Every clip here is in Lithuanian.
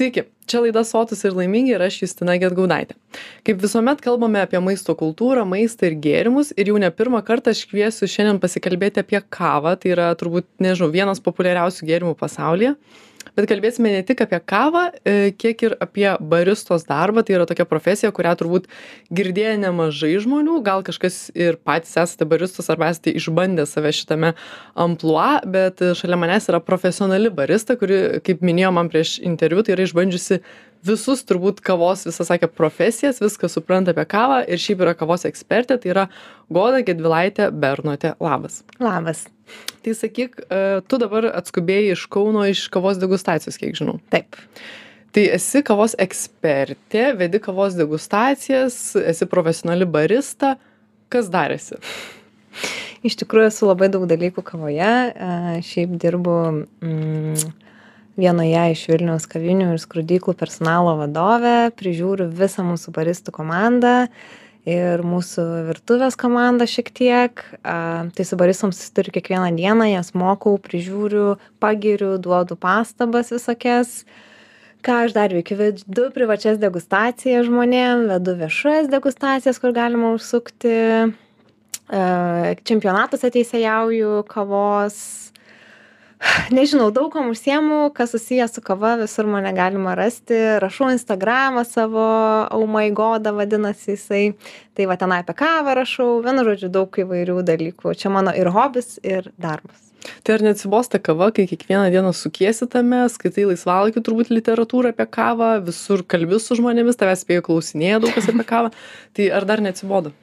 Sveiki, čia laida Sotus ir laimingi ir aš Justina Getgaudaitė. Kaip visuomet kalbame apie maisto kultūrą, maistą ir gėrimus ir jau ne pirmą kartą aš kviesiu šiandien pasikalbėti apie kavą, tai yra turbūt, nežinau, vienas populiariausių gėrimų pasaulyje. Bet kalbėsime ne tik apie kavą, e, kiek ir apie baristos darbą. Tai yra tokia profesija, kurią turbūt girdėję nemažai žmonių, gal kažkas ir patys esate baristos arba esate išbandę save šitame amplua, bet šalia manęs yra profesionali barista, kuri, kaip minėjo man prieš interviu, tai yra išbandžiusi visus turbūt kavos, visą sakė, profesijas, viską supranta apie kavą ir šiaip yra kavos ekspertė, tai yra Goda Gedvilaitė Bernotė. Labas. Labas. Tai sakyk e, tu dabar atskubėjai iš kauno iš kavos degustacijos kiek žinau. Taip. Tai esi kavos ekspertė vedi kavos degustacijas esi profesionali barista. Kas dar esi iš tikrųjų esu labai daug dalykų kavoje. E, šiaip dirbu mm, vienoje iš Vilniaus kavinių ir skrudyklų personalo vadovė, prižiūriu visą mūsų baristų komandą, ir mūsų virtuvės komanda šiek tiek. Tai su baristom susituriu kiekvieną dieną, jas mokau, prižiūriu, pagiriu, duodu pastabas visokias. Ką aš dar veikiu? Vedu privačias degustacijas žmonėm, vedu viešas degustacijas, kur galima užsukti. Čempionatuose teisėjauju kavos, nežinau daug kuom užsiemu kas susiję su kava visur mane galima rasti. Rašau instagramą savo oh my goda vadinasi jisai. Tai va tenai apie kavą rašau. Vienu žodžiu daug įvairių dalykų. Čia mano ir hobis ir darbas. Tai ar neatsibosta kava kai kiekvieną dieną sukiesi tame skaitai laisvalaikiu turbūt literatūrą apie kavą visur kalbi su žmonėmis tavęs spėju klausinėja daug kas apie kavą. Tai ar dar neatsibodo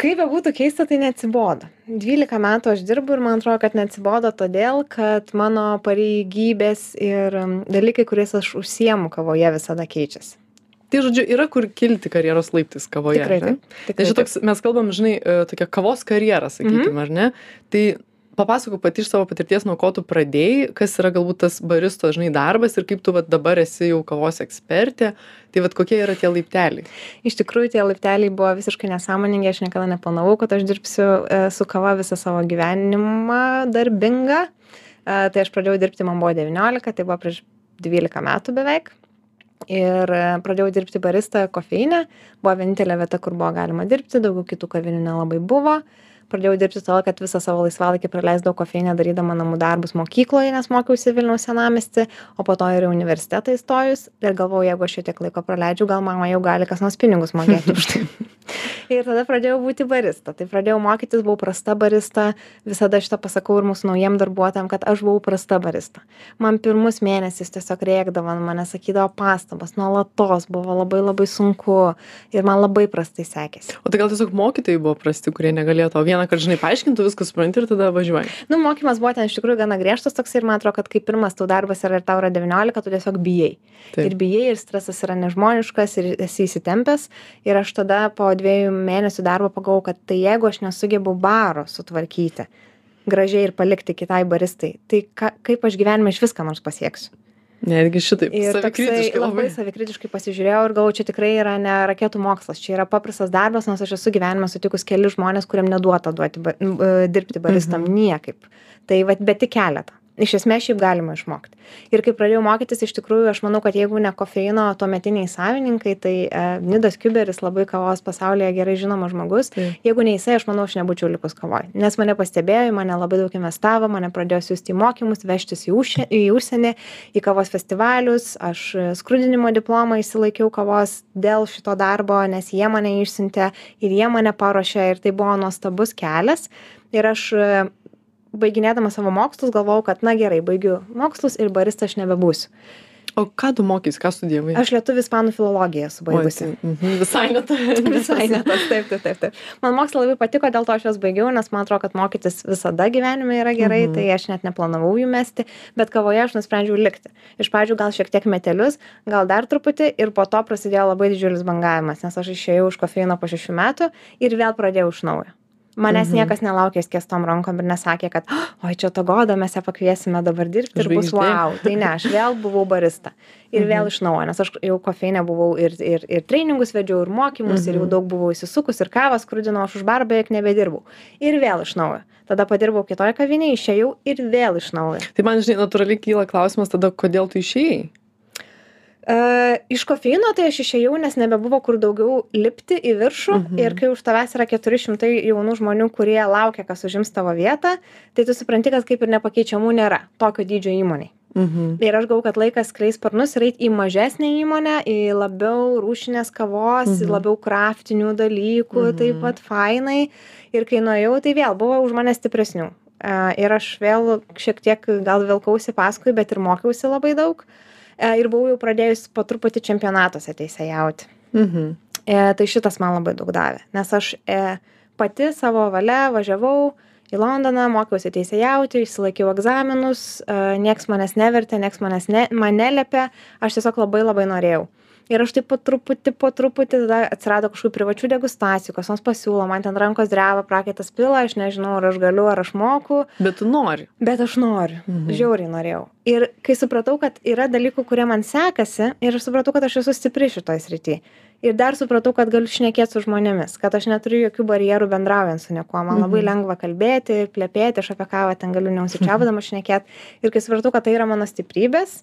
kaip bebūtų keista tai neatsibodo dvylika metų aš dirbu ir man atrodo kad neatsibodo todėl kad mano pareigybės ir dalykai kuriais aš užsiemu kavoje visada keičiasi Tai žodžiu, yra kur kilti karjeros laiptis kavoje. Tikrai, taip. Tai šitoks, mes kalbam, žinai, e, tokia kavos karjera, sakykime, mm -hmm. ar ne? Tai papasakok pati iš savo patirties nuo ko tu pradėjai kas yra galbūt tas baristo žinai darbas ir kaip tu vat dabar esi jau kavos ekspertė. Tai vat kokie yra tie laipteliai? Iš tikrųjų tie laipteliai buvo visiškai nesąmoningi aš niekada neplanavau kad aš dirbsiu e, su kava visą savo gyvenimą darbingą e, tai aš pradėjau dirbti man buvo devyniolika tai buvo prieš dvylika metų beveik. Ir e, pradėjau dirbti barista kofeine buvo vienintelė vieta kur buvo galima dirbti daugiau kitų kavinių nelabai buvo pradėjau dirbti todėl kad visą savo laisvalaikį praleisdavau kofeine darydama namų darbus mokykloje nes mokiausi vilniaus senamiesty o po to ir į universitetą įstojus. Ir galvojau jeigu aš šitiek laiko praleidžiu gal man jau gali kas nors pinigus mokėti už tai ir tada pradėjau būti barista. Tai pradėjau mokytis buvau prasta barista. Visada šitą pasakau ir mūsų naujiem darbuotojam kad aš buvau prasta barista. Man pirmus mėnesius tiesiog rėkdavo manęs sakydavo pastabas nuolatos buvo labai labai sunku. Ir man labai prastai sekėsi. O tai gal tiesiog mokytojai buvo prasti kurie negalėjo tau vienąkart žinai paaiškintų viską supranti ir tada važiuoji? Nu mokymas buvo ten iš tikrųjų gana griežtas toksai ir man atrodo kad kai pirmas tau darbas yra ir tau yra devyniolika tu tiesiog bijai. Ir bijai ir stresas yra nežmoniškas ir esi įsitempęs. Ir aš tada po dviejų mėnesių darbo pagalvojau kad tai jeigu aš nesugebu baro sutvarkyti gražiai ir palikti kitai baristai tai ką kaip aš gyvenime išvis ką nors pasieksiu? Netgi šitaip ir toksai labai savikritiškai pasižiūrėjau ir galvojau čia tikrai yra ne raketų mokslas čia yra paprastas darbas nors aš esu gyvenime sutikus kelis žmones kuriem neduota duoti ba dirbti baristom mhm. niekaip. Tai vat bet tik keletą iš esmės šiaip galima išmokt. Ir kai pradėjau mokytis iš tikrųjų aš manau kad jeigu ne kofeino tuometiniai savininkai tai e, nidas kiuberis labai kavos pasaulyje gerai žinomas žmogus. Jeigu ne jisai aš manau aš nebūčiau likus kavoj. Nes mane pastebėjo į mane labai daug investavo mane pradėjo siųsti į mokymus vežtis į užsie į užsienį į kavos festivalius. Aš skrudinimo diplomą išsilaikiau kavos dėl šito darbo nes jie mane išsiuntė ir jie mane paruošė ir tai buvo nuostabus kelias. Ir aš baiginėdama savo mokslus galvojau kad na gerai baigiu mokslus ir barista aš nebebūsiu. O ką tu mokeisi ką studijavai? Aš lietuvių ispanų filologiją esu baigusi. Oi, tai, mhm, visai ne ta visai ne tas taip taip taip taip. Man mokslai labai patiko dėl to aš juos baigiau nes man atrodo kad mokytis visada gyvenime yra gerai mhm. tai aš net neplanavau jų mesti bet kavoje aš nusprendžiau likti. Iš pradžių gal šiek tiek metelius gal dar truputį ir po to prasidėjo labai didžiulis bangavimas nes aš išėjau iš kofeino po šešių metų ir vėl pradėjau iš naujo manęs Mhm. niekas nelaukė skiestom rankom ir nesakė kad oi čia ta goda mes ją pakviesime dabar dirbti ir bus vau tai ne aš vėl buvau barista ir Mhm. vėl iš naujo nes aš jau kofeine buvau ir ir ir treningus vedžiau ir mokymus ir jau Mhm. daug buvau įsisukus ir kavą skrudinau aš už barą beveik nebedirbau ir vėl iš naujo tada padirbau kitoj kavinėj išėjau ir vėl iš naujo tai man žinai natūraliai kyla klausimas tada kodėl tu išėjai E, iš kofeino tai aš išėjau, nes nebebuvo kur daugiau lipti į viršų mhm. ir kai už tavęs yra 400 jaunų žmonių, kurie laukia, kas užims tavo vietą, tai tu supranti, kad kaip ir nepakeičiamų nėra tokio dydžio įmoniai. Mhm. Ir aš galvoju, kad laikas skleis sparnus ir eiti į mažesnę įmonę, į labiau rūšinės kavos, mhm. labiau kraftinių dalykų, mhm. taip pat fainai. Ir kai nuėjau, tai vėl buvo už mane stipresnių. E, ir aš vėl šiek tiek gal vilkausi paskui, bet ir mokiausi labai daug. Uh, ir buvau jau pradėjus po truputį čempionatuose teisėjauti. Mhm. E, tai šitas man labai daug davė, nes aš e, pati savo valia važiavau į Londoną, mokiausi teisėjauti, išsilaikiau egzaminus, e, nieks manęs nevertė, nieks manęs ne, man nelėpė, aš tiesiog labai labai norėjau ir aš taip po truputį po truputį tada atsirado kažkokių privačių degustacijų kas nors pasiūlo man ten rankos dreba prakaitas pila aš nežinau ar aš galiu ar aš moku. Bet tu nori. Bet aš noriu. Mhm. žiauriai norėjau. Ir kai supratau kad yra dalykų kurie man sekasi ir aš supratau kad aš esu stipri šitoj srity. Ir dar supratau kad galiu šnekėt su žmonėmis kad aš neturiu jokių barjerų bendraujant su niekuo. Man labai mhm. lengva kalbėti plepėti aš apie kavą ten galiu neužsičiaupdama šnekėt. Ir kai supratau kad tai yra mano stiprybės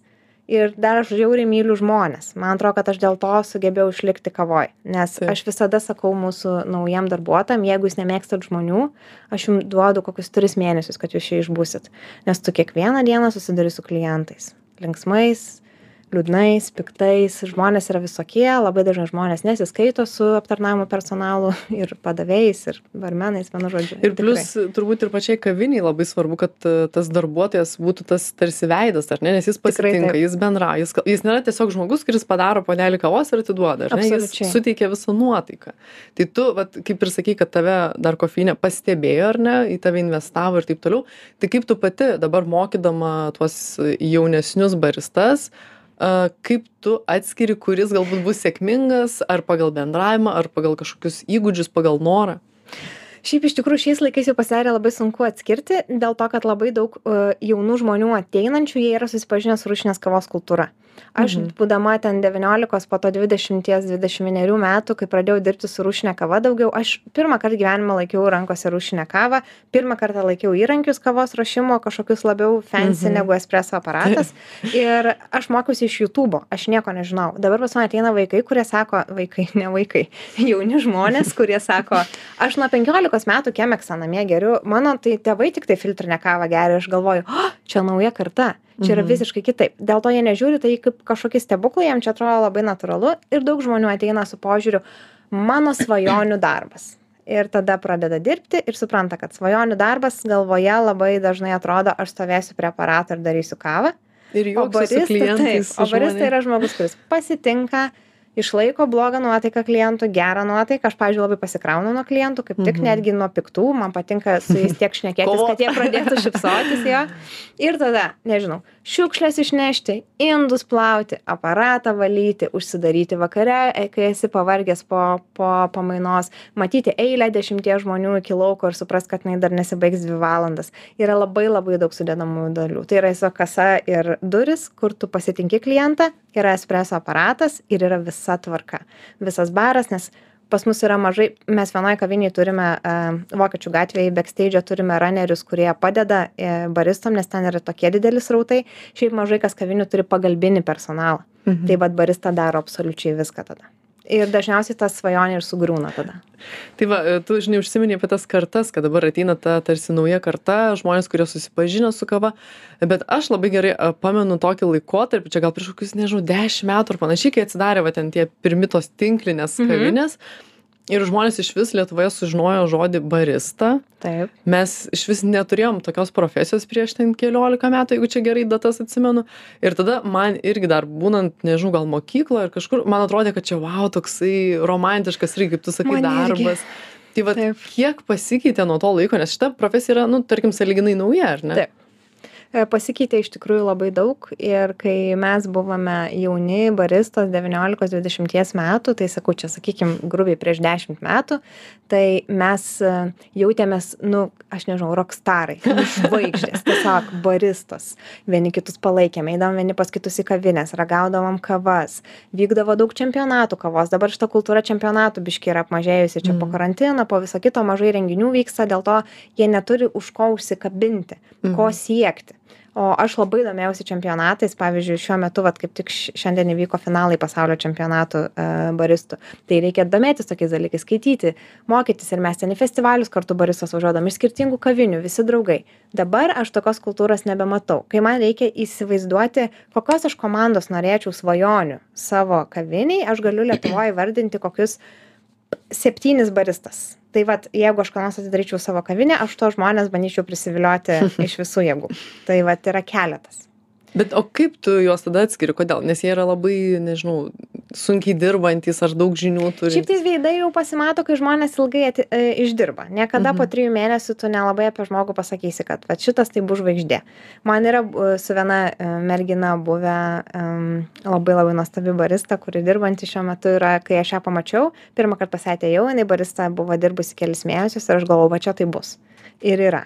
ir dar aš žiauriai myliu žmones. Man atrodo kad aš dėl to sugebėjau išlikti kavoj nes aš visada sakau mūsų naujiem darbuotojam jeigu jūs nemėgstat žmonių aš jum duodu kokius tris mėnesius kad jūs čia išbūsit. Nes tu kiekvieną dieną susiduri su klientais. Linksmais liūdnais piktais. Žmonės yra visokie labai dažnai žmonės nesiskaito su aptarnavimo personalu ir padavėjais ir barmenais vienu žodžiu. Ir plius turbūt ir pačiai kavinei labai svarbu kad e, tas darbuotojas būtų tas tarsi veidas ar ne nes jis pasitinka jis bendrauja jis jis nėra tiesiog žmogus kuris padaro puodelį kavos ir atiduoda ar ne jis suteikia visą nuotaiką. Tai tu vat kaip ir sakei kad tave dar kofeine pastebėjo ar ne į tave investavo ir taip toliau tai kaip tu pati dabar mokydama tuos jaunesnius baristas a kaip tu atskiri kuris galbūt bus sėkmingas ar pagal bendravimą ar pagal kažkokius įgūdžius pagal norą? Šiaip iš tikrųjų šiais laikais jau pasidarė labai sunku atskirti dėl to kad labai daug e, jaunų žmonių ateinančių jie yra susipažinę su rūšinės kavos kultūra aš mhm. būdama ten devyniolikos po to dvidešimties dvidešim vienerių metų kai pradėjau dirbti su rūšine kava daugiau aš pirmąkart gyvenime laikiau rankose rūšinę kavą pirmą kartą laikiau įrankius kavos ruošimo kažkokius labiau fancy mhm. negu espreso aparatas ir aš mokiausi iš jutubo aš nieko nežinojau dabar pas mane ateina vaikai kurie sako vaikai ne vaikai jauni žmonės kurie sako aš nuo penkiolikos metų kemeksą namie geriu mano tai tėvai tiktai filtrinę kavą geria aš galvoju o čia nauja karta čia yra mhm. visiškai kitaip. Dėl to jie nežiūri tai kaip kažkokį stebuklą jiem čia atrodo labai natūralu ir daug žmonių ateina su požiūriu mano svajonių darbas. Ir tada pradeda dirbti ir supranta kad svajonių darbas galvoje labai dažnai atrodo aš stovėsiu prie aparato ir darysiu kavą. Ir juoksiu su klientais taip o barista yra žmogus kuris pasitinka išlaiko blogą nuotaiką klientų gerą nuotaiką. Aš pavyzdžiui labai pasikraunu nuo klientų kaip tik mhm. netgi nuo piktų. Man patinka su jais tiek šnekėtis kad jie pradėtų šypsotis jo. Ir tada nežinau šiukšles išnešti indus plauti aparatą valyti užsidaryti vakare e, kai esi pavargęs po po pamainos matyti eilę dešimties žmonių iki lauko ir suprast kad jinai dar nesibaigs dvi valandas. Yra labai labai daug sudedamųjų dalių. Tai yra tiesiog kasa ir durys kur tu pasitinki klientą yra espreso aparatas ir yra visa tvarka visas baras nes pas mus yra mažai mes vienoj kavinėj turime a vokiečių gatvėj beksteidže turime ranerius kurie padeda e baristom nes ten yra tokie dideli srautai. Šiaip mažai kas kavinių turi pagalbinį personalą. Mhm. tai vat barista daro absoliučiai viską tada ir dažniausiai ta svajonė ir sugriūna tada. Tai va, tu žinai, užsiminė apie tas kartas, kad dabar ateina ta tarsi nauja karta, žmonės, kurie susipažino su kava, bet aš labai gerai pamenu tokį laikotarpį, čia gal prieš kokius, nežinau, dešimt metų ar panašiai, kai atsidarė va ten tie pirmitos tinklinės mhm. kavinės. Mhm ir žmonės išvis lietuvoje sužinojo žodį barista. Taip. Mes išvis neturėjom tokios profesijos prieš ten keliolika metų jeigu čia gerai datas atsimenu. Ir tada man irgi dar būnant nežinau gal mokykloj ar kažkur man atrodė kad čia vau toksai romantiškas irgi kaip tu sakai darbas. Tai vat kiek pasikeitė nuo to laiko nes šita profesija yra nu tarkim sąlyginai nauja ar ne? Taip pasikeitė iš tikrųjų labai daug ir kai mes buvome jauni baristos devyniolikos dvidešimties metų tai sakau čia sakykim grubiai prieš dešimt metų tai mes e, jautėmės nu aš nežinau rokstarai žvaigždės tiesiog baristos vieni kitus palaikėm eidavom vieni pas kitus į kavines ragaudavom kavas vykdavo daug čempionatų kavos dabar šita kultūra čempionatų biškį yra apmažėjusi čia po mm. karantino po viso kito mažai renginių vyksta dėl to jie neturi už ko užsikabinti ko mhm. siekti o aš labai domėjausi čempionatais. Pavyzdžiui šiuo metu vat kaip tik šiandien įvyko finalai pasaulio čempionatų e, baristų. Tai reikia domėtis tokiais dalykais skaityti mokytis. Ir mes ten į festivalius kartu baristos važiuodavom iš skirtingų kavinių visi draugai. Dabar aš tokios kultūros nebematau. Kai man reikia įsivaizduoti kokios aš komandos norėčiau svajonių savo kavinėj aš galiu lietuvoj įvardinti kokius septynis baristas tai vat jeigu aš ką nors atidaryčiau savo kavinę aš tuos žmones bandyčiau prisivilioti iš visų jėgų. Tai vat yra keletas. Bet o kaip tu juos tada atskiri? Kodėl? Nes jie yra labai nežinau sunkiai dirbantys ar daug žinių turi šiaip tais veidai jau pasimato kai žmonės ilgai ati, e, išdirba. Niekada Mhm. po trijų mėnesių tu nelabai apie žmogų pasakysi kad vat šitas tai bus žvaigždė. Man yra e, su viena e, mergina buvę em, labai labai nuostabi barista kuri dirbanti šiuo metu yra kai aš ją pamačiau pirmąkart pas ją atėjau jinai barista buvo dirbusi kelis mėnesius ir aš galvojau va čia tai bus. Ir yra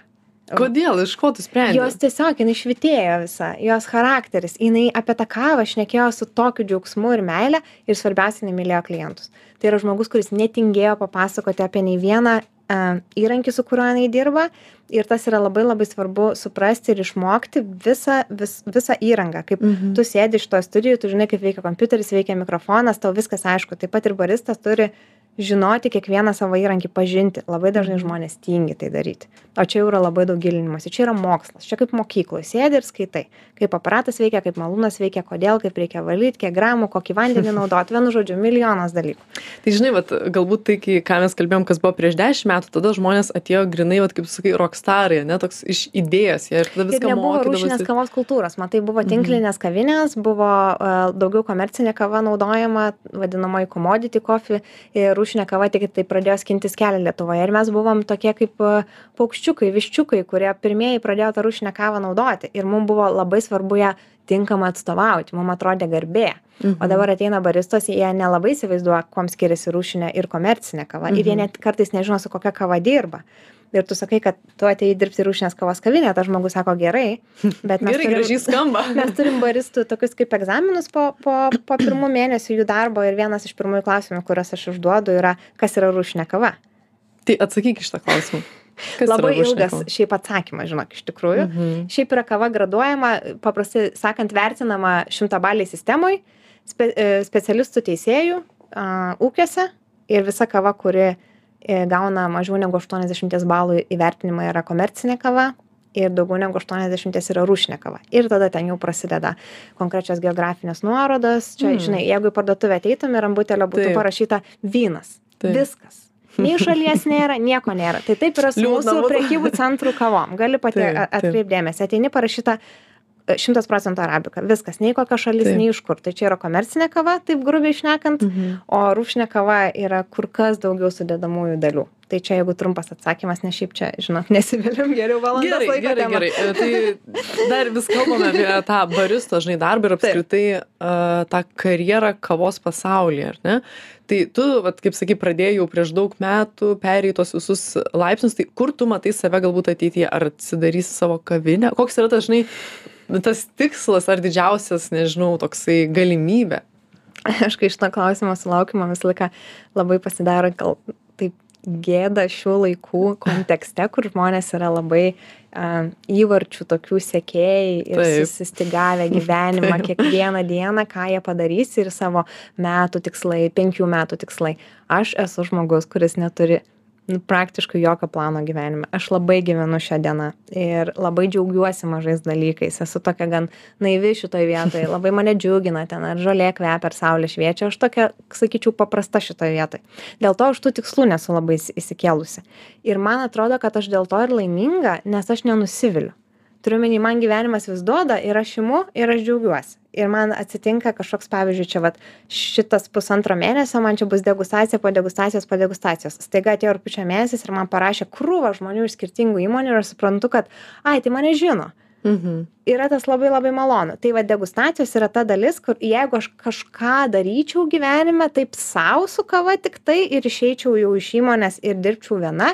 kodėl? Iš ko tu sprendi? Jos tiesiog jinai švytėjo visa. Jos charakteris jinai apie tą kavą šnekėjo su tokiu džiaugsmu ir meile ir svarbiausia jinai mylėjo klientus. Tai yra žmogus kuris netingėjo papasakoti apie nei vieną a, įrankį su kuriuo jinai dirba. Ir tas yra labai labai svarbu suprasti ir išmokti visą vis visą įrangą. Kaip Mhm. tu sėdi šitoj studijoj tu žinai kaip veikia kompiuteris veikia mikrofonas tau viskas aišku. Taip pat ir baristas turi žinoti kiekvieną savo įrankį pažinti. Labai dažnai žmonės tingi tai daryti. O čia jau yra labai daug gilinimosi čia yra mokslas. Čia kaip mokykloj. Sėdi ir skaitai. Kaip aparatas veikia kaip malūnas veikia kodėl kaip reikia valyt kiek gramų kokį vandenį naudot. Vienu žodžiu milijonas dalykų. Tai žinai vat galbūt tai kai ką mes kalbėjom kas buvo prieš dešim metų tada žmonės atėjo grynai vat kaip sakai rokstarai ane toks iš idėjos. Jie ir tada ir viską nebuvo rūšinės kavos kultūros. Matai buvo Mhm. tinklinės kavinės buvo e, daugiau komercinė kava naudojama vadinamoji commodity coffee. Ir rūšinė kava tik tai pradėjo skintis kelią lietuvoje. Ir mes buvom tokie kaip e, paukščiukai viščiukai kurie pirmieji pradėjo tą rūšinę kavą naudoti. Ir mum buvo labai svarbu ją tinkamai atstovauti mum atrodė garbė. Mhm. o dabar ateina baristos jie nelabai įsivaizduoja kuom skiriasi rūšinė ir komercinė kava. Ir jie Mhm. net kartais nežino su kokia kava dirba. Ir tu sakai kad tu atėjai dirbti rūšinės kavos kavinę tas žmogus sako gerai bet mes gerai turim skamba. mes turim baristų tokius kaip egzaminus po po po pirmų mėnesių jų darbo ir vienas iš pirmųjų klausimų kuriuos aš užduodu yra kas yra rūšinė kava. Tai atsakyk į šitą klausimą labai ilgas kava? šiaip atsakymas žinok iš tikrųjų Mhm. šiaip yra kava graduojama paprastai sakant vertinama šimtabaliai sistemoj spe, e, specialistų teisėjų ūkiuose ir visa kava kuri e, gauna mažiau negu aštuoniasdešimties balų įvertinimą yra komercinė kava ir daugiau negu aštuoniasdešimties yra rūšinė kava ir tada ten jau prasideda konkrečios geografinės nuorodos čia Mm. žinai jeigu į parduotuvę ateitum ir ant butelio būtų Taip. parašyta vynas Taip. viskas nei šalies nėra nieko nėra. Tai taip yra su mūsų prekybų centrų kavom. Gali pati Taip, a- taip. atkreipt dėmesį ateini parašyta e, šimtas procentų arabika viskas nei kokia šalis Taip. nei iš kur. Tai čia yra komercinė kava taip grubiai šnekant Mhm. o rūšinė kava yra kur kas daugiau sudedamųjų dalių tai čia jeigu trumpas atsakymas nes šiaip čia žinot nesiveliam geriau valandos Gerai, laiko gerai, temą. gerai. E, Tai dar vis kalbame apie tą baristo, žinai, darbą ir apskritai uh, tą karjerą kavos pasaulyje, ar ne? Tai tu, vat, kaip sakai, pradėjai jau prieš daug metų, perėjai tos visus laipsnius, tai kur tu matai save galbūt ateityje, ar atsidarysi savo kavinę? Koks yra tas, žinai, tas tikslas ar didžiausias, nežinau, toksai galimybė? aš kai šito klausimo sulaukiu man visą laiką labai pasidaro gal gėda šių laikų kontekste kur žmonės yra labai a, įvarčių tokių sekėjai ir Taip. susistygavę gyvenimą Taip. kiekvieną dieną ką jie padarys ir savo metų tikslai penkių metų tikslai aš esu žmogus kuris neturi nu, praktiškai jokio plano gyvenime. Aš labai gyvenu šia diena ir labai džiaugiuosi mažais dalykais. Esu tokia gan naivi šitoj vietoj. Labai mane džiugina ten ar žolė kvepia ar saulė šviečia. Aš tokia sakyčiau paprasta šitoj vietoj. Dėl to aš tų tikslų nesu labai įsi- išsikėlusi ir man atrodo kad aš dėl to ir laiminga nes aš nenusiviliu. Turiu omeny man gyvenimas vis duoda ir aš imu ir aš džiaugiuosi ir man atsitinka kažkoks pavyzdžiui čia vat šitas pusantro mėnesio man čia bus degustacija po degustacijos po degustacijos. Staiga atėjo rugpjūčio mėnesis ir man parašė krūva žmonių iš skirtingų įmonių ir aš suprantu kad ai tai mane žino. Mhm. yra tas labai labai malonu. Tai va degustacijos yra ta dalis kur jeigu aš kažką daryčiau gyvenime taip sau su kava tiktai ir išeičiau jau iš įmonės ir dirbčiau viena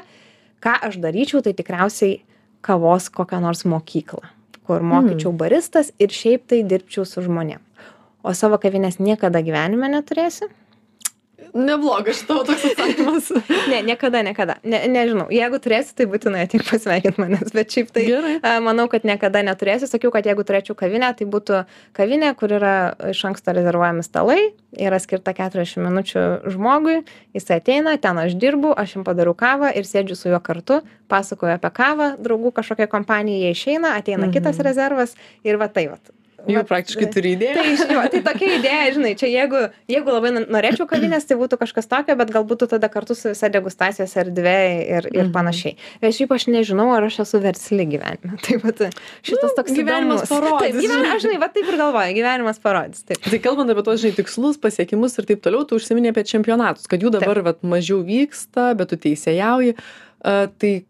ką aš daryčiau tai tikriausiai kavos kokią nors mokyklą kur mokyčiau baristas ir šiaip tai dirbčiau su žmonėm. O savo kavinės niekada gyvenime neturėsiu Neblogas tavo toks atsakymas. ne, niekada, niekada. Ne, nežinau, jeigu turėsi, tai būtinai ateik pasveikinti manęs, bet šiaip tai Gerai. manau, kad niekada neturėsiu. Sakiau, kad jeigu turėčiau kavinę, tai būtų kavinė, kur yra iš anksto rezervuojami stalai, yra skirta 40 minučių žmogui, jis ateina, ten aš dirbu, aš jam padarau kavą ir sėdžiu su juo kartu, pasakoju apie kavą, draugų kažkokia kompanija, išeina, ateina mhm. kitas rezervas ir va tai va. Jau Vat, praktiškai turi idėją. Tai, žinai, va, tai tokia idėja, žinai, čia jeigu, jeigu labai norėčiau kavinės, tai būtų kažkas tokio, bet galbūt tada kartu su visa degustacijos erdvė ir, ir Mhm. panašiai. Ir šiaip aš nežinau, ar aš esu versli gyvenime. Tai va, šitas Nu, toks gyvenimas įdomus. parodys, Taip, gyven, aš žinai, va taip ir galvoju, gyvenimas parodys. Taip. Tai kalbant apie tos, žinai, tikslus, pasiekimus ir taip toliau, tu užsiminė apie čempionatus, kad jų dabar vat, mažiau vyksta, bet tu teisėjauji. Uh, tai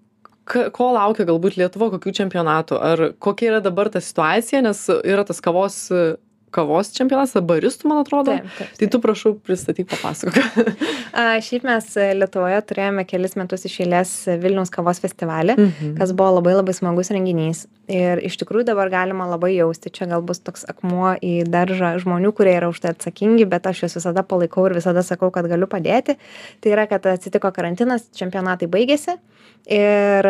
ka- ko laukia galbūt Lietuva, kokių čempionatų? Ar kokia yra dabar ta situacija, nes yra tas kavos, kavos čempionatas, baristų, man atrodo. Taip, taip, Tai tu prašau pristatyk, papasakok. Šiaip mes Lietuvoje turėjome kelis metus iš eilės Vilniaus kavos festivalį, Mhm. kas buvo labai labai smagus renginys. Ir iš tikrųjų dabar galima labai jausti, čia gal bus toks akmuo į daržą žmonių, kurie yra už tai atsakingi, bet aš juos visada palaikau ir visada sakau, kad galiu padėti. Tai yra, kad atsitiko karantinas, čempionatai baigėsi. Ir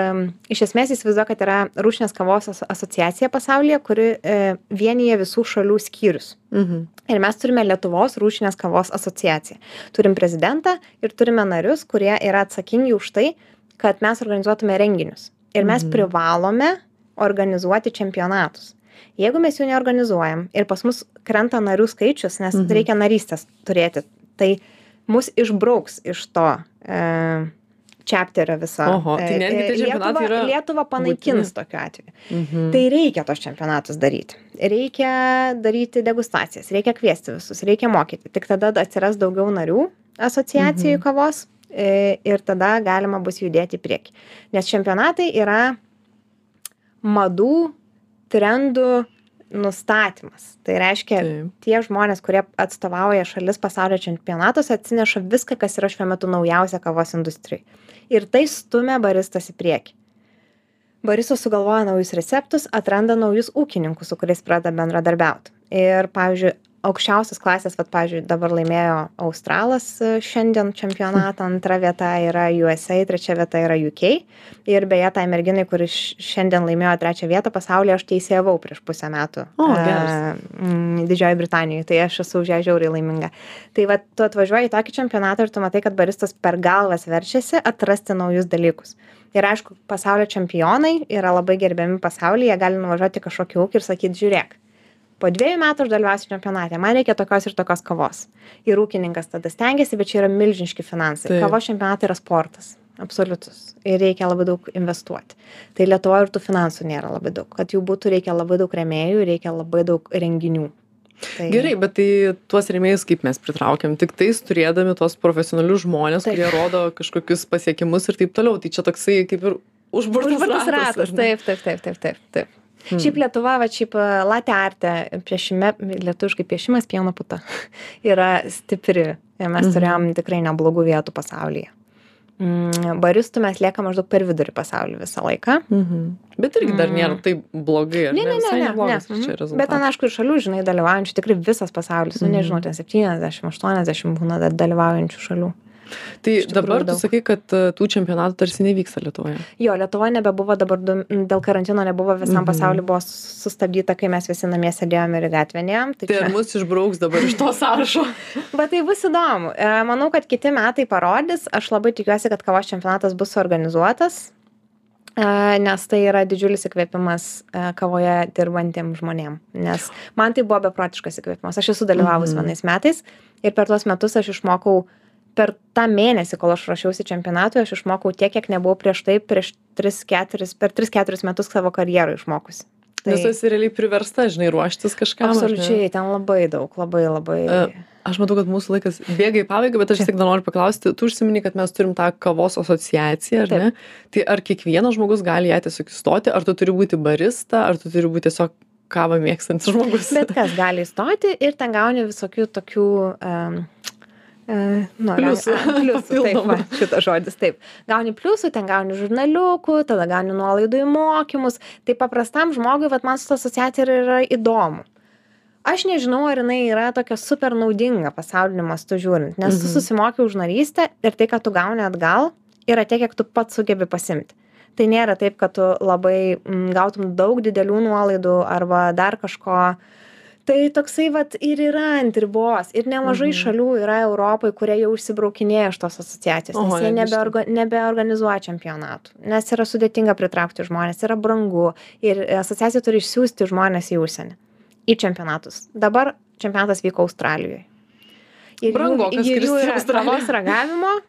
iš esmės įsivaizduoju, kad yra Rūšinės kavos aso- asociacija pasaulyje, kuri e, vienyje visų šalių skyrius. Mhm. Ir mes turime Lietuvos rūšinės kavos asociaciją. Turim prezidentą ir turime narius, kurie yra atsakingi už tai, kad mes organizuotume renginius. Ir mes Mhm. privalome organizuoti čempionatus. Jeigu mes jų neorganizuojam ir pas mus krenta narių skaičius, nes Mhm. reikia narystės turėti, tai mus išbrauks iš to e, chapterio viso. Oho, tai netgi tie čempionatai Lietuva, yra Lietuva panaikins tokiu atveju. Mhm. Tai reikia tos čempionatus daryti. Reikia daryti degustacijas, reikia kviesti visus, reikia mokyti. Tik tada atsiras daugiau narių asociacijų Mhm. kavos e, ir tada galima bus judėti į priekį. Nes čempionatai yra madų, trendų nustatymas. Tai reiškia, Taip. tie žmonės, kurie atstovauja šalis pasaulio čempionatuose, atsineša viską, kas yra šiuo metu naujausia kavos industrijai. Ir tai stumia baristas į priekį. Baristas sugalvoja naujus receptus, atranda naujus ūkininkus, su kuriais pradeda bendradarbiauti. Ir, pavyzdžiui, aukščiausios klasės, vad, pavyzdžiui, dabar laimėjo Australas e, šiandien čempionatą, antra vieta yra USA, trečia vieta yra UK. Ir beje, tai merginai, kuri šiandien laimėjo trečią vietą pasaulyje, aš teisėjavau prieš pusę metų. O, e, geras. mm, Didžioji Britanijoje, tai aš esu už ją žiauriai laiminga. Tai va, tu atvažiuoji į tokį čempionatą ir tu matai, kad baristas per galvas verčiasi atrasti naujus dalykus. Ir aišku, pasaulio čempionai yra labai gerbiami pasaulyje, jie gali nuvažiuoti į kažkokį ūkį ir sakyti, žiūrėk, po dviejų metų aš dalyvausiu čempionate, man reikia tokios ir tokios kavos. Ir ūkininkas tada stengiasi, bet čia yra milžiniški finansai. Kavos čempionatai yra sportas. Absoliutus. Ir reikia labai daug investuoti. Tai Lietuvoje ir tų finansų nėra labai daug. Kad jų būtų, reikia labai daug remėjų, reikia labai daug renginių. Tai... Gerai, bet tai tuos rėmėjus kaip mes pritraukiam? Tik tais turėdami tuos profesionalius žmonės, Taip. kurie rodo kažkokius pasiekimus ir taip toliau. Tai čia toksai kaip ir užburtas, ratas. ne? Taip, taip, taip, taip, taip. taip. Hmm. Šiaip Lietuva, va, šiaip latė artė, piešime, lietuviškai piešimas pieno puta, yra stipri. Ir mes Mhm. turėjom tikrai neblogų vietų pasaulyje. Mm, baristų mes liekam maždaug per vidurį pasaulį visą laiką. Mhm. Bet irgi dar Mm. nėra taip blogai, ar Ne, ne, ne, Visai ne. ne. neblogas Mhm. Bet ten, aišku, ir šalių, žinai, dalyvaujančių tikrai visas pasaulis, nu Mhm. nežinau, ten 70, 80 būna dalyvaujančių šalių. Tai dabar tu sakai, kad e, tų čempionatų tarsi nevyksta Lietuvoje. Jo, Lietuva nebebuvo dabar, dėl karantino nebuvo, visam Mhm. pasauliu buvo sustabdyta, kai mes visi namie sėdėjome ir neėjom. Tai Tai čia- mus išbrauks dabar iš to sąrašo? Bet tai bus įdomu. E, Manau, kad kiti metai parodys. Aš labai tikiuosi, kad kavos čempionatas bus suorganizuotas, e, nes tai yra didžiulis įkvėpimas kavoje dirbantiem žmonėm. Nes man tai buvo beprotiškas įkvėpimas. Aš esu dalyvavus Mhm. vienais metais ir per tuos metus aš išmokau, per tą mėnesį, kol aš ruošiausi čempionatui, aš išmokau tiek, kiek nebuvau prieš tai, prieš 3-4, per 3-4 metus savo karjerą išmokusi. Nes tu esi realiai priversta, žinai, ruoštis kažkam. Absoliučiai, ten labai daug, labai labai. E, Aš matau, kad mūsų laikas bėga į pabaigą, bet aš vis tik dar noriu paklausti, tu užsimini, kad mes turim tą kavos asociaciją, ar ne? Tai ar kiekvienas žmogus gali ją tiesiog įstoti, ar tu turi būti barista, ar tu turi būti tiesiog kavą mėgstantis žmogus? Bet kas gali įstoti ir ten gauni visokių tokių. Um, nu, Pliusų. pliusų, taip, va, šitas žodis, taip. Gauni pliusų, ten gauni žurnaliukų, tada gauni nuolaidų į mokymus. Tai paprastam žmogui, vat, man su ta asociacija yra įdomu. aš nežinau ar jinai yra tokia super naudinga pasauliniu mastu žiūrint nes tu Mhm. susimoki už narystę ir tai ką tu gauni atgal yra tiek kiek tu pats sugebi pasiimti tai nėra taip kad tu labai mm, gautum daug didelių nuolaidų arba dar kažko tai toksai vat ir yra ant ribos. Ir nemažai Mhm. šalių yra europoj kurie jau išsibraukinėja iš tos asociacijos nes jie nebeorga nebeorganizuoja čempionatų. Nes yra sudėtinga pritraukti žmones yra brangu. Ir asociacija turi išsiųsti žmones į užsienį į čempionatus. Dabar čempionatas vyko australijoj ir Brangokas ir jų yra kavos ragavimo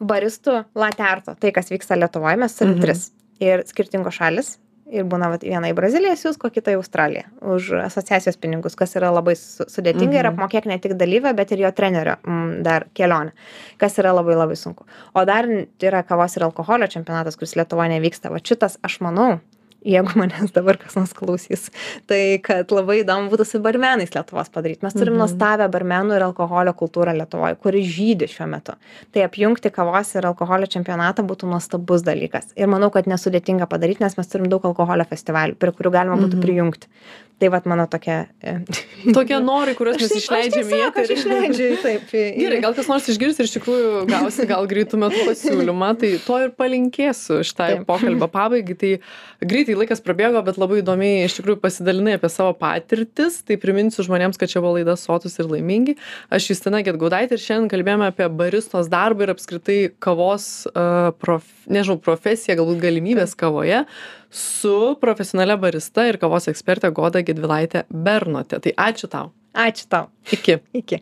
baristų laterto. Tai kas vyksta lietuvoj mes turim Mhm. tris. Ir skirtingos šalys ir būna vat viena į braziliją siųsk o kita į australiją už asociacijos pinigus kas yra labai su sudėtinga ir Mhm. apmokėk ne tik dalyvio bet ir jo trenerio mm, dar kelionę kas yra labai labai sunku o dar yra kavos ir alkoholio čempionatas kuris lietuvoj nevyksta vat šitas aš manau jeigu manęs dabar kas nors klausys tai kad labai įdomu būtų su barmenais lietuvos padaryt mes turim Mhm. nuostabią barmenų ir alkoholio kultūrą lietuvoj kuri žydi šiuo metu tai apjungti kavos ir alkoholio čempionatą būtų nuostabus dalykas ir manau kad nesudėtinga padaryt nes mes turim daug alkoholio festivalių prie kurių galima būtų Mhm. prijungti tai vat mano tokia e, Tokie norai, kuriuos mes taip- išleidžiame aš aš išleidžiu taip Gerai, gal kas nors išgirs ir iš tikrųjų gausi gal greitų metų pasiūlymą, tai to ir palinkėsiu šitai Taip. pokalbio pabaigai. Tai greitai laikas prabėgo, bet labai įdomiai iš tikrųjų pasidalinai apie savo patirtis. Tai priminsiu žmonėms, kad čia buvo laida Sotus ir laimingi. Aš Justina Getgaudaitė ir šiandien kalbėjome apie baristos darbą ir apskritai kavos, uh, prof, nežinau, profesiją, galbūt galimybės kavoje su profesionalia barista ir kavos ekspertė Goda Gedvilaitė Bernote. Tai ačiū tau. ačiū tau Iki. iki